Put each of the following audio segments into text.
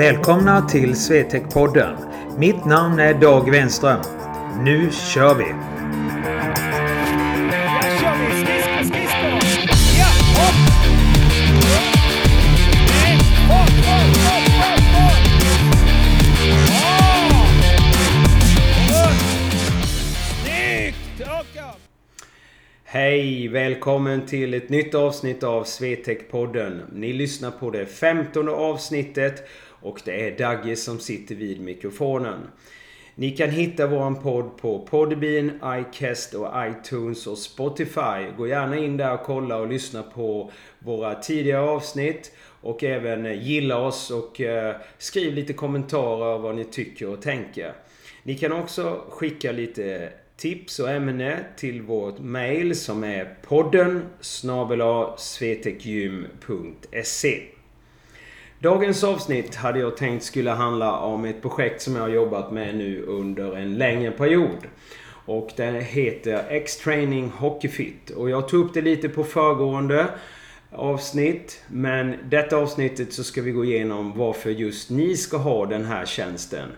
Välkomna till Swetec-podden. Mitt namn är Dag Wenström. Nu kör vi! Hej! Välkommen till ett nytt avsnitt av Swetec-podden. Ni lyssnar på det femtonde avsnittet och det är Dagge som sitter vid mikrofonen. Ni kan hitta våran podd på Podbean, iCast och iTunes och Spotify. Gå gärna in där och kolla och lyssna på våra tidigare avsnitt. Och även eh, gilla oss och eh, skriv lite kommentarer vad ni tycker och tänker. Ni kan också skicka lite tips och ämne till vårt mail som är podden svetekgym.se Dagens avsnitt hade jag tänkt skulle handla om ett projekt som jag har jobbat med nu under en längre period. Och det heter X-Training Hockeyfit. Och jag tog upp det lite på föregående avsnitt. Men detta avsnittet så ska vi gå igenom varför just ni ska ha den här tjänsten.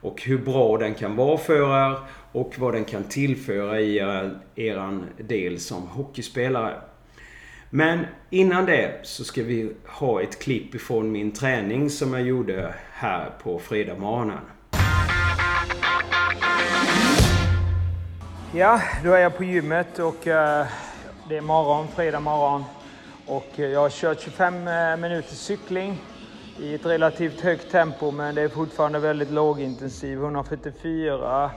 Och hur bra den kan vara för er och vad den kan tillföra i er, er del som hockeyspelare. Men innan det så ska vi ha ett klipp ifrån min träning som jag gjorde här på fredagsmorgonen. Ja, då är jag på gymmet och eh, det är morgon, fredag morgon. Och eh, jag har kört 25 eh, minuters minuter cykling i ett relativt högt tempo men det är fortfarande väldigt lågintensiv, 144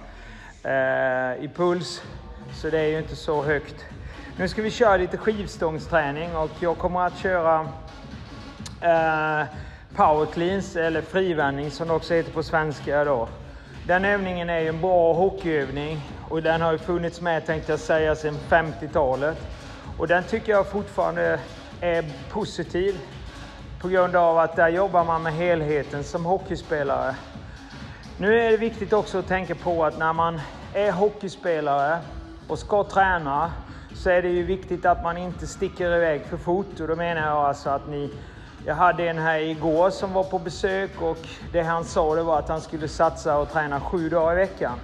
i puls. Så det är ju inte så högt. Nu ska vi köra lite skivstångsträning och jag kommer att köra eh, power cleans eller frivändning som det också heter på svenska då. Den övningen är ju en bra hockeyövning och den har ju funnits med tänkte jag säga sedan 50-talet. Och den tycker jag fortfarande är positiv på grund av att där jobbar man med helheten som hockeyspelare. Nu är det viktigt också att tänka på att när man är hockeyspelare och ska träna så är det ju viktigt att man inte sticker iväg för fort. Och då menar jag alltså att ni... Jag hade en här igår som var på besök och det han sa det var att han skulle satsa och träna sju dagar i veckan.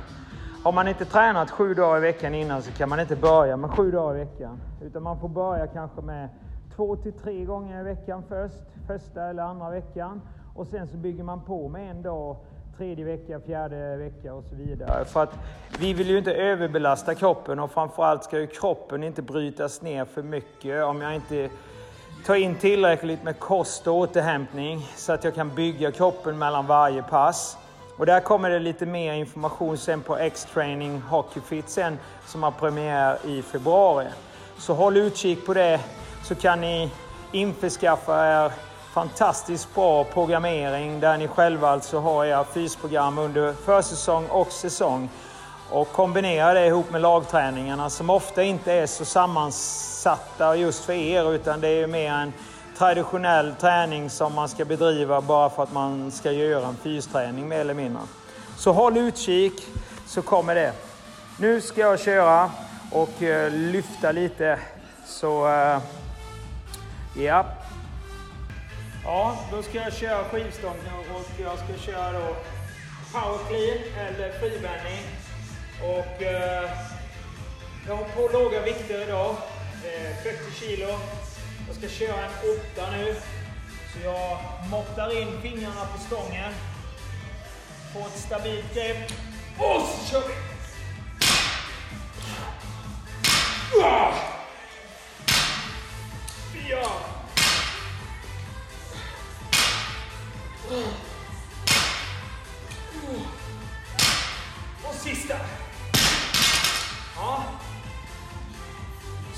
Har man inte tränat sju dagar i veckan innan så kan man inte börja med sju dagar i veckan. Utan man får börja kanske med två till tre gånger i veckan först, första eller andra veckan. Och sen så bygger man på med en dag tredje vecka, fjärde vecka och så vidare. För att vi vill ju inte överbelasta kroppen och framförallt ska ju kroppen inte brytas ner för mycket om jag inte tar in tillräckligt med kost och återhämtning så att jag kan bygga kroppen mellan varje pass. Och där kommer det lite mer information sen på X-Training Hockeyfit sen som har premiär i februari. Så håll utkik på det så kan ni införskaffa er fantastiskt bra programmering där ni själva alltså har era fysprogram under försäsong och säsong. Och kombinera det ihop med lagträningarna som ofta inte är så sammansatta just för er utan det är mer en traditionell träning som man ska bedriva bara för att man ska göra en fysträning mer eller mindre. Så håll utkik så kommer det. Nu ska jag köra och eh, lyfta lite. Så uh, ja, Ja, då ska jag köra skivstång och jag ska köra då power clean eller frivändning. Och eh, jag har på låga vikter idag. Eh, 40 kilo. Jag ska köra en 8 nu. Så jag måttar in fingrarna på stången. Får ett stabilt grepp. Och så kör vi! Ah!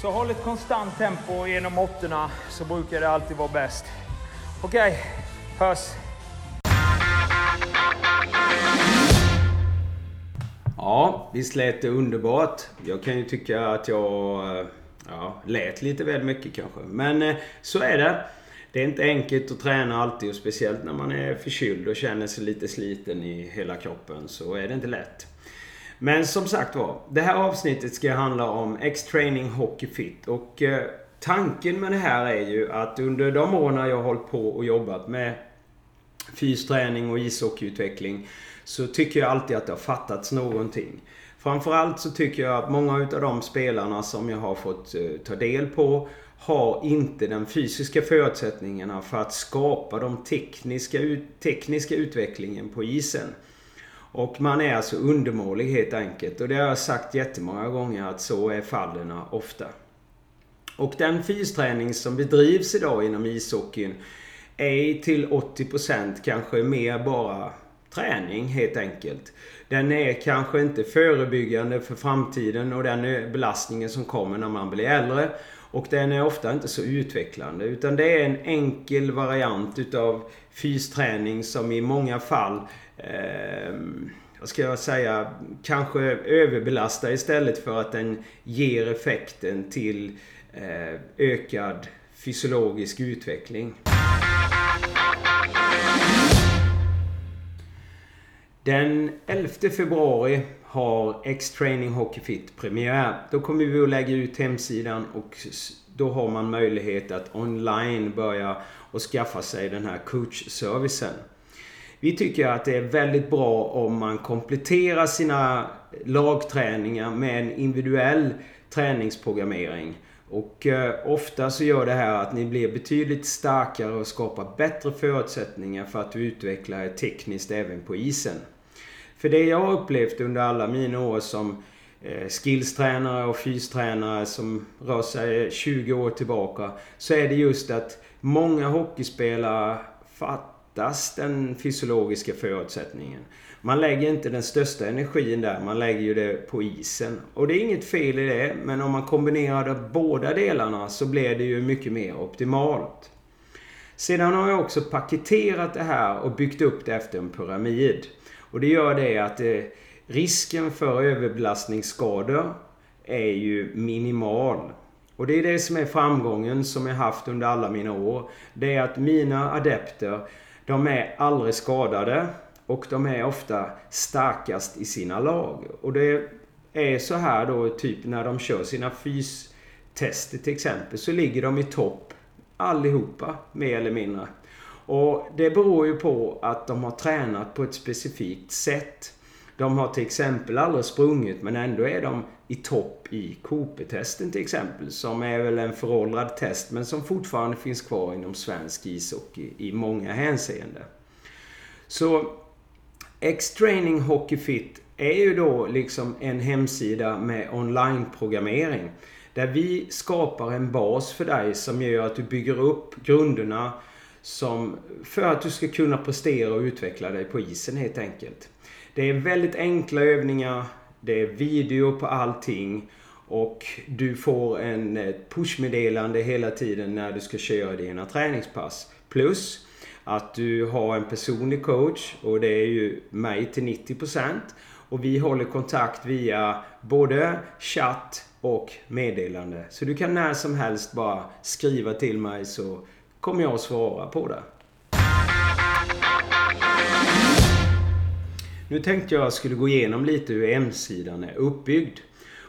Så håll ett konstant tempo genom åttorna så brukar det alltid vara bäst. Okej, okay. hörs. Ja, visst lät det underbart. Jag kan ju tycka att jag eh, ja, lät lite väl mycket kanske. Men eh, så är det. Det är inte enkelt att träna alltid och speciellt när man är förkyld och känner sig lite sliten i hela kroppen så är det inte lätt. Men som sagt var, det här avsnittet ska handla om X-Training Hockey Fit och eh, tanken med det här är ju att under de åren jag har hållit på och jobbat med fysträning och ishockeyutveckling så tycker jag alltid att det har fattats någonting. Framförallt så tycker jag att många utav de spelarna som jag har fått eh, ta del på har inte den fysiska förutsättningarna för att skapa de tekniska, tekniska utvecklingen på isen. Och man är alltså undermålig helt enkelt. Och det har jag sagt jättemånga gånger att så är fallen ofta. Och den fysträning som bedrivs idag inom ishockeyn är till 80% kanske mer bara träning helt enkelt. Den är kanske inte förebyggande för framtiden och den belastningen som kommer när man blir äldre. Och den är ofta inte så utvecklande utan det är en enkel variant utav fysträning som i många fall eh, vad ska jag säga, kanske överbelastar istället för att den ger effekten till eh, ökad fysiologisk utveckling. Den 11 februari har X-Training Hockey Fit premiär. Då kommer vi att lägga ut hemsidan och då har man möjlighet att online börja och skaffa sig den här coachservicen. Vi tycker att det är väldigt bra om man kompletterar sina lagträningar med en individuell träningsprogrammering. Och eh, ofta så gör det här att ni blir betydligt starkare och skapar bättre förutsättningar för att utveckla er tekniskt även på isen. För det jag har upplevt under alla mina år som eh, skillstränare och fystränare som rör sig 20 år tillbaka. Så är det just att många hockeyspelare fattas den fysiologiska förutsättningen. Man lägger inte den största energin där, man lägger ju det på isen. Och det är inget fel i det, men om man kombinerar de båda delarna så blir det ju mycket mer optimalt. Sedan har jag också paketerat det här och byggt upp det efter en pyramid. Och det gör det att eh, risken för överbelastningsskador är ju minimal. Och det är det som är framgången som jag haft under alla mina år. Det är att mina adepter, de är aldrig skadade och de är ofta starkast i sina lag. Och det är så här då, typ när de kör sina fystester till exempel, så ligger de i topp allihopa, mer eller mindre. Och det beror ju på att de har tränat på ett specifikt sätt. De har till exempel aldrig sprungit men ändå är de i topp i Cooper-testen till exempel. Som är väl en föråldrad test men som fortfarande finns kvar inom svensk ishockey i många hänseenden. Så X-Training Hockey Fit är ju då liksom en hemsida med online-programmering. Där vi skapar en bas för dig som gör att du bygger upp grunderna som, för att du ska kunna prestera och utveckla dig på isen helt enkelt. Det är väldigt enkla övningar. Det är video på allting. Och du får en eh, pushmeddelande hela tiden när du ska köra dina träningspass. Plus att du har en personlig coach och det är ju mig till 90%. Och vi håller kontakt via både chatt och meddelande. Så du kan när som helst bara skriva till mig så kommer jag att svara på det. Nu tänkte jag skulle gå igenom lite hur hemsidan är uppbyggd.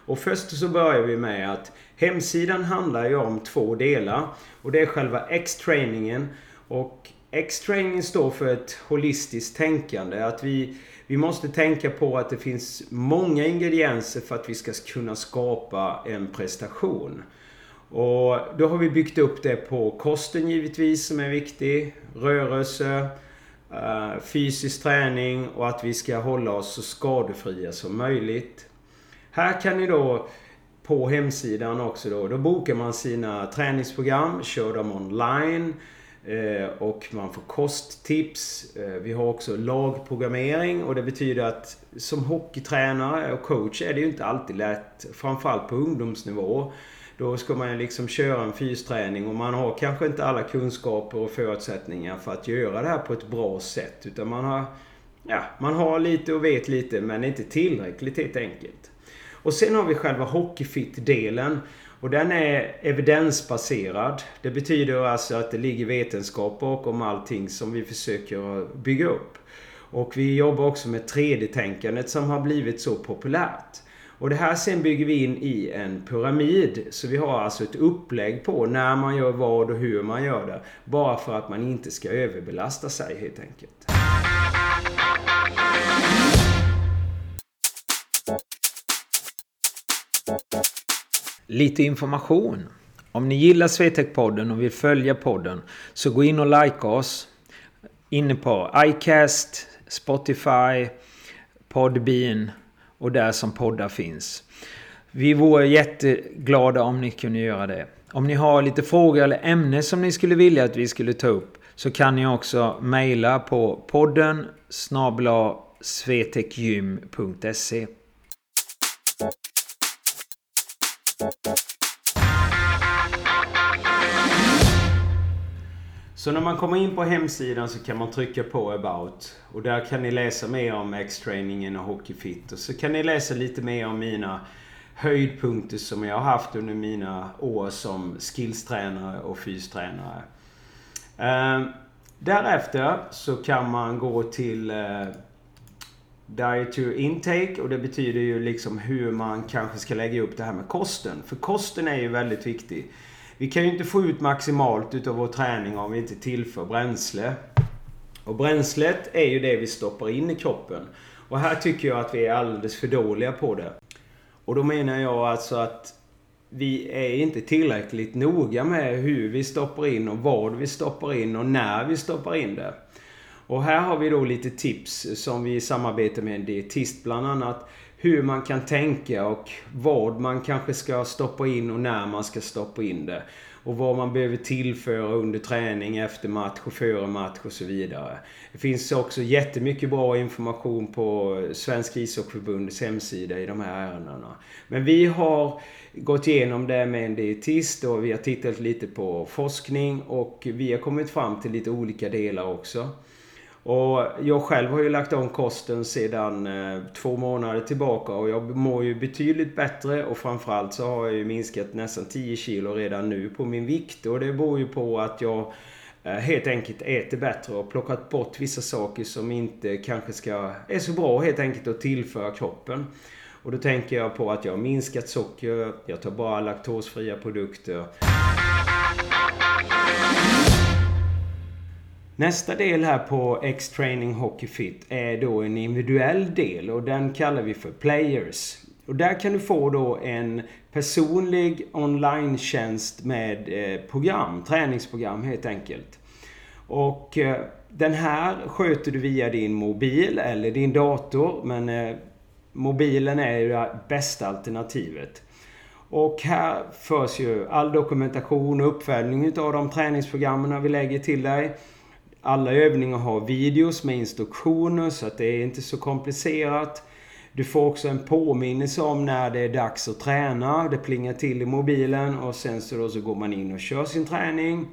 Och först så börjar vi med att hemsidan handlar ju om två delar. Och det är själva X-trainingen. Och X-training står för ett holistiskt tänkande. Att vi, vi måste tänka på att det finns många ingredienser för att vi ska kunna skapa en prestation. Och då har vi byggt upp det på kosten givetvis som är viktig. Rörelse, Eh, fysisk träning och att vi ska hålla oss så skadefria som möjligt. Här kan ni då på hemsidan också då, då bokar man sina träningsprogram, kör dem online eh, och man får kosttips. Eh, vi har också lagprogrammering och det betyder att som hockeytränare och coach är det ju inte alltid lätt, framförallt på ungdomsnivå. Då ska man liksom köra en fysträning och man har kanske inte alla kunskaper och förutsättningar för att göra det här på ett bra sätt. Utan man har, ja, man har lite och vet lite men inte tillräckligt helt enkelt. Och sen har vi själva hockeyfit-delen. Och den är evidensbaserad. Det betyder alltså att det ligger vetenskap bakom allting som vi försöker bygga upp. Och vi jobbar också med 3D-tänkandet som har blivit så populärt. Och det här sen bygger vi in i en pyramid. Så vi har alltså ett upplägg på när man gör vad och hur man gör det. Bara för att man inte ska överbelasta sig helt enkelt. Lite information. Om ni gillar Swetec-podden och vill följa podden så gå in och like oss inne på iCast, Spotify, Podbean och där som poddar finns. Vi vore jätteglada om ni kunde göra det. Om ni har lite frågor eller ämnen som ni skulle vilja att vi skulle ta upp så kan ni också mejla på podden snabla svetekgym.se Så när man kommer in på hemsidan så kan man trycka på about. Och där kan ni läsa mer om X-trainingen och Hockeyfit. Och så kan ni läsa lite mer om mina höjdpunkter som jag har haft under mina år som skillstränare och fystränare. Eh, därefter så kan man gå till eh, Diet to intake och det betyder ju liksom hur man kanske ska lägga upp det här med kosten. För kosten är ju väldigt viktig. Vi kan ju inte få ut maximalt utav vår träning om vi inte tillför bränsle. Och bränslet är ju det vi stoppar in i kroppen. Och här tycker jag att vi är alldeles för dåliga på det. Och då menar jag alltså att vi är inte tillräckligt noga med hur vi stoppar in och vad vi stoppar in och när vi stoppar in det. Och här har vi då lite tips som vi samarbetar med en dietist bland annat. Hur man kan tänka och vad man kanske ska stoppa in och när man ska stoppa in det. Och vad man behöver tillföra under träning, efter match och före match och så vidare. Det finns också jättemycket bra information på Svensk ishockeyförbundets hemsida i de här ärendena. Men vi har gått igenom det med en dietist och vi har tittat lite på forskning och vi har kommit fram till lite olika delar också. Och jag själv har ju lagt om kosten sedan eh, två månader tillbaka och jag mår ju betydligt bättre och framförallt så har jag ju minskat nästan 10 kilo redan nu på min vikt och det beror ju på att jag eh, helt enkelt äter bättre och plockat bort vissa saker som inte kanske ska, är så bra helt enkelt att tillföra kroppen. Och då tänker jag på att jag har minskat socker, jag tar bara laktosfria produkter. Nästa del här på X-Training Hockey Fit är då en individuell del och den kallar vi för Players. Och där kan du få då en personlig online-tjänst med eh, program, träningsprogram helt enkelt. Och eh, den här sköter du via din mobil eller din dator men eh, mobilen är ju det bästa alternativet. Och här förs ju all dokumentation och uppföljning utav de träningsprogrammen vi lägger till dig. Alla övningar har videos med instruktioner så att det är inte så komplicerat. Du får också en påminnelse om när det är dags att träna. Det plingar till i mobilen och sen så, då så går man in och kör sin träning.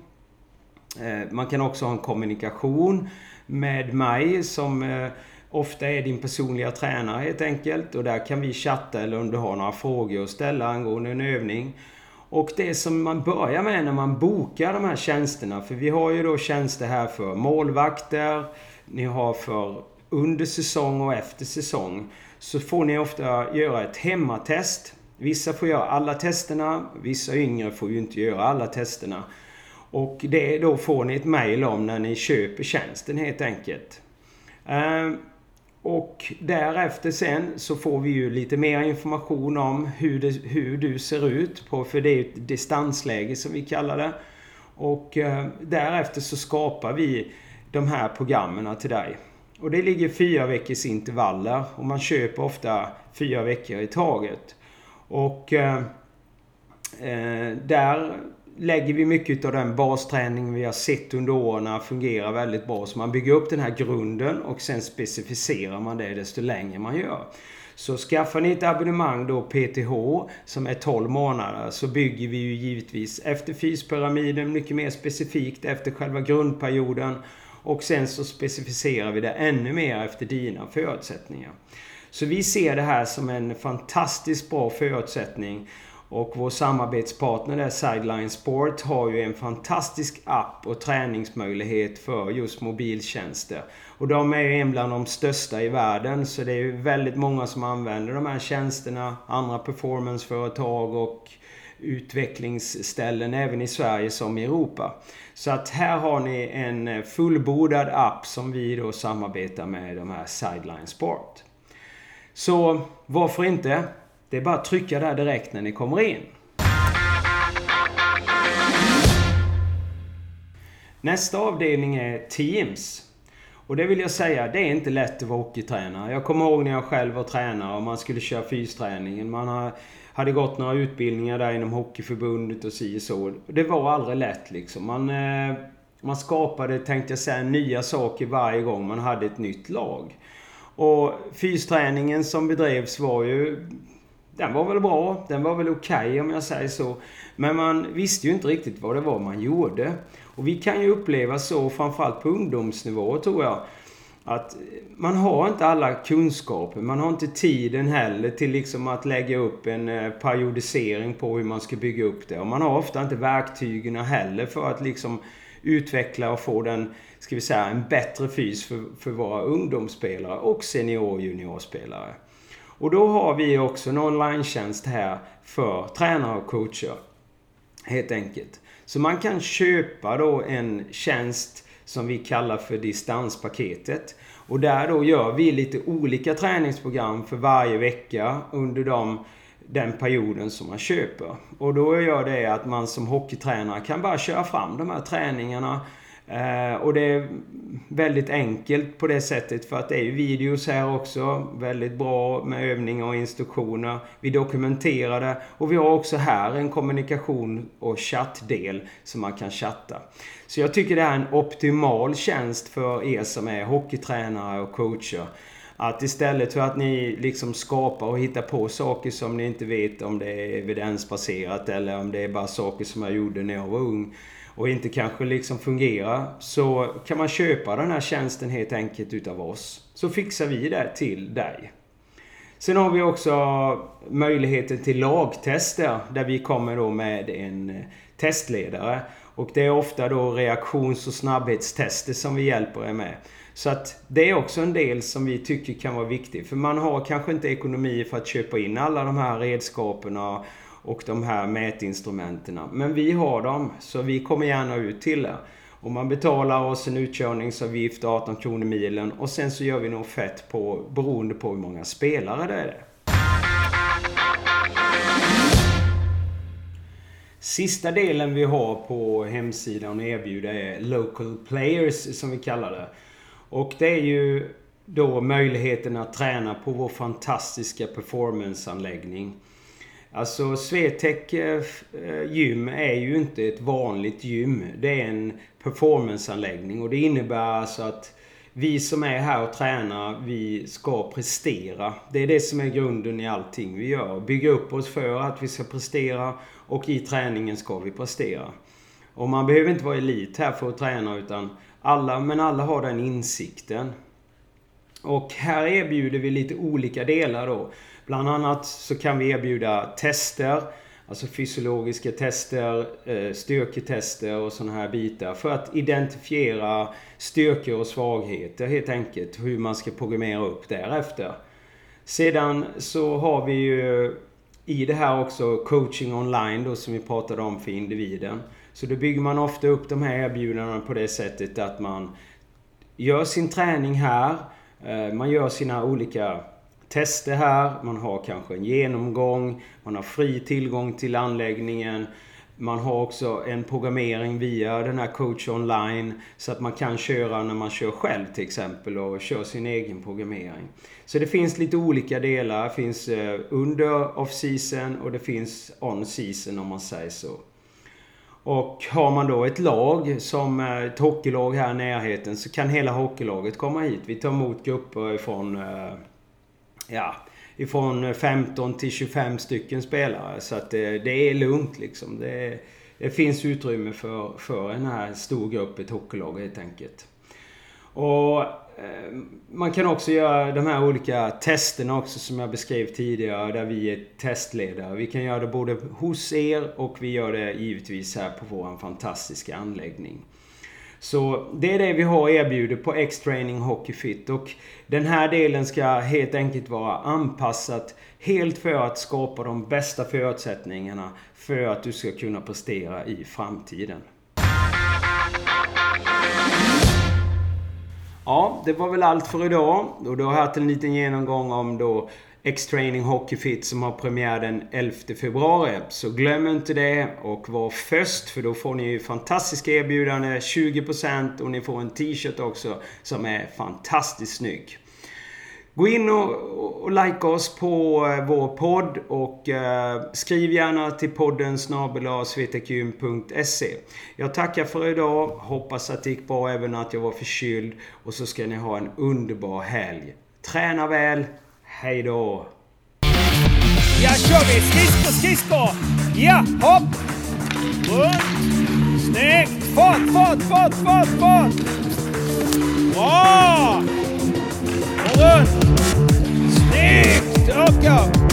Eh, man kan också ha en kommunikation med mig som eh, ofta är din personliga tränare helt enkelt. Och där kan vi chatta eller om du har några frågor att ställa angående en övning. Och det som man börjar med när man bokar de här tjänsterna, för vi har ju då tjänster här för målvakter, ni har för under säsong och efter säsong. Så får ni ofta göra ett hemmatest. Vissa får göra alla testerna, vissa yngre får ju inte göra alla testerna. Och det då får ni ett mail om när ni köper tjänsten helt enkelt. Eh, och därefter sen så får vi ju lite mer information om hur, det, hur du ser ut. På, för det är ett distansläge som vi kallar det. Och eh, därefter så skapar vi de här programmen till dig. Och det ligger fyra veckors intervaller och man köper ofta fyra veckor i taget. Och eh, eh där lägger vi mycket av den basträning vi har sett under åren fungerar väldigt bra. Så man bygger upp den här grunden och sen specificerar man det desto längre man gör. Så skaffar ni ett abonnemang då PTH som är 12 månader så bygger vi ju givetvis efter fyspyramiden mycket mer specifikt efter själva grundperioden. Och sen så specificerar vi det ännu mer efter dina förutsättningar. Så vi ser det här som en fantastiskt bra förutsättning och vår samarbetspartner där, Sideline Sport, har ju en fantastisk app och träningsmöjlighet för just mobiltjänster. Och de är ju en bland de största i världen, så det är ju väldigt många som använder de här tjänsterna. Andra performanceföretag och utvecklingsställen även i Sverige som i Europa. Så att här har ni en fullbordad app som vi då samarbetar med de här Sideline Sport. Så varför inte? Det är bara att trycka där direkt när ni kommer in. Nästa avdelning är Teams. Och det vill jag säga, det är inte lätt att vara hockeytränare. Jag kommer ihåg när jag själv var tränare och man skulle köra fysträningen. Man hade gått några utbildningar där inom Hockeyförbundet och si och så. Det var aldrig lätt liksom. Man, eh, man skapade, tänkte jag säga, nya saker varje gång man hade ett nytt lag. Och fysträningen som bedrevs var ju den var väl bra. Den var väl okej okay, om jag säger så. Men man visste ju inte riktigt vad det var man gjorde. Och vi kan ju uppleva så, framförallt på ungdomsnivå tror jag, att man har inte alla kunskaper. Man har inte tiden heller till liksom att lägga upp en eh, periodisering på hur man ska bygga upp det. Och man har ofta inte verktygen heller för att liksom utveckla och få den, ska vi säga, en bättre fys för, för våra ungdomsspelare och senior och juniorspelare. Och då har vi också en online här för tränare och coacher. Helt enkelt. Så man kan köpa då en tjänst som vi kallar för distanspaketet. Och där då gör vi lite olika träningsprogram för varje vecka under de, den perioden som man köper. Och då gör det att man som hockeytränare kan bara köra fram de här träningarna Eh, och det är väldigt enkelt på det sättet för att det är ju videos här också. Väldigt bra med övningar och instruktioner. Vi dokumenterar det och vi har också här en kommunikation och chattdel som man kan chatta. Så jag tycker det är en optimal tjänst för er som är hockeytränare och coacher. Att istället för att ni liksom skapar och hittar på saker som ni inte vet om det är evidensbaserat eller om det är bara saker som jag gjorde när jag var ung och inte kanske liksom fungerar så kan man köpa den här tjänsten helt enkelt utav oss. Så fixar vi det till dig. Sen har vi också möjligheten till lagtester där vi kommer då med en eh, testledare. Och det är ofta då reaktions och snabbhetstester som vi hjälper er med. Så att det är också en del som vi tycker kan vara viktig. För man har kanske inte ekonomi för att köpa in alla de här redskapen och de här mätinstrumenten. Men vi har dem, så vi kommer gärna ut till er. Och man betalar oss en utkörningsavgift, 18 kronor milen. Och sen så gör vi en offert på, beroende på hur många spelare det är. Sista delen vi har på hemsidan att erbjuda är Local Players, som vi kallar det. Och det är ju då möjligheten att träna på vår fantastiska performanceanläggning. Alltså Swetec eh, eh, gym är ju inte ett vanligt gym. Det är en performanceanläggning och det innebär alltså att vi som är här och tränar, vi ska prestera. Det är det som är grunden i allting vi gör. Bygga upp oss för att vi ska prestera och i träningen ska vi prestera. Och man behöver inte vara elit här för att träna utan alla, men alla har den insikten. Och här erbjuder vi lite olika delar då. Bland annat så kan vi erbjuda tester, alltså fysiologiska tester, eh, styrketester och sådana här bitar för att identifiera styrkor och svagheter helt enkelt. Hur man ska programmera upp därefter. Sedan så har vi ju i det här också coaching online då som vi pratade om för individen. Så då bygger man ofta upp de här erbjudandena på det sättet att man gör sin träning här. Eh, man gör sina olika tester här, man har kanske en genomgång, man har fri tillgång till anläggningen. Man har också en programmering via den här coach online så att man kan köra när man kör själv till exempel och kör sin egen programmering. Så det finns lite olika delar. Det finns eh, under off-season och det finns on-season om man säger så. Och har man då ett lag som eh, ett hockeylag här i närheten så kan hela hockeylaget komma hit. Vi tar emot grupper ifrån eh, ja, ifrån 15 till 25 stycken spelare. Så att det, det är lugnt liksom. Det, det, finns utrymme för, för en här stor grupp, ett hockeylag helt enkelt. Och eh, man kan också göra de här olika testerna också som jag beskrev tidigare där vi är testledare. Vi kan göra det både hos er och vi gör det givetvis här på vår fantastiska anläggning. Så det är det vi har erbjudit på X-Training Hockey Fit och den här delen ska helt enkelt vara anpassat helt för att skapa de bästa förutsättningarna för att du ska kunna prestera i framtiden. Ja, det var väl allt för idag. Och då har jag haft en liten genomgång om då X-Training Hockey Fit som har premiär den 11 februari. Så glöm inte det och var först för då får ni ju fantastiska erbjudanden, 20% och ni får en t-shirt också som är fantastiskt snygg. Gå in och, och like oss på eh, vår podd och eh, skriv gärna till podden snabelasvtqm.se Jag tackar för idag. Hoppas att det gick bra även att jag var förkyld. Och så ska ni ha en underbar helg. Träna väl. Hej då! Ja, kör vi! Skridskor, skridskor! Ja, hopp! Runt! Snyggt! Fart, fart, fart, fart, fart! Bra! Och runt! Snyggt! Upp, upp!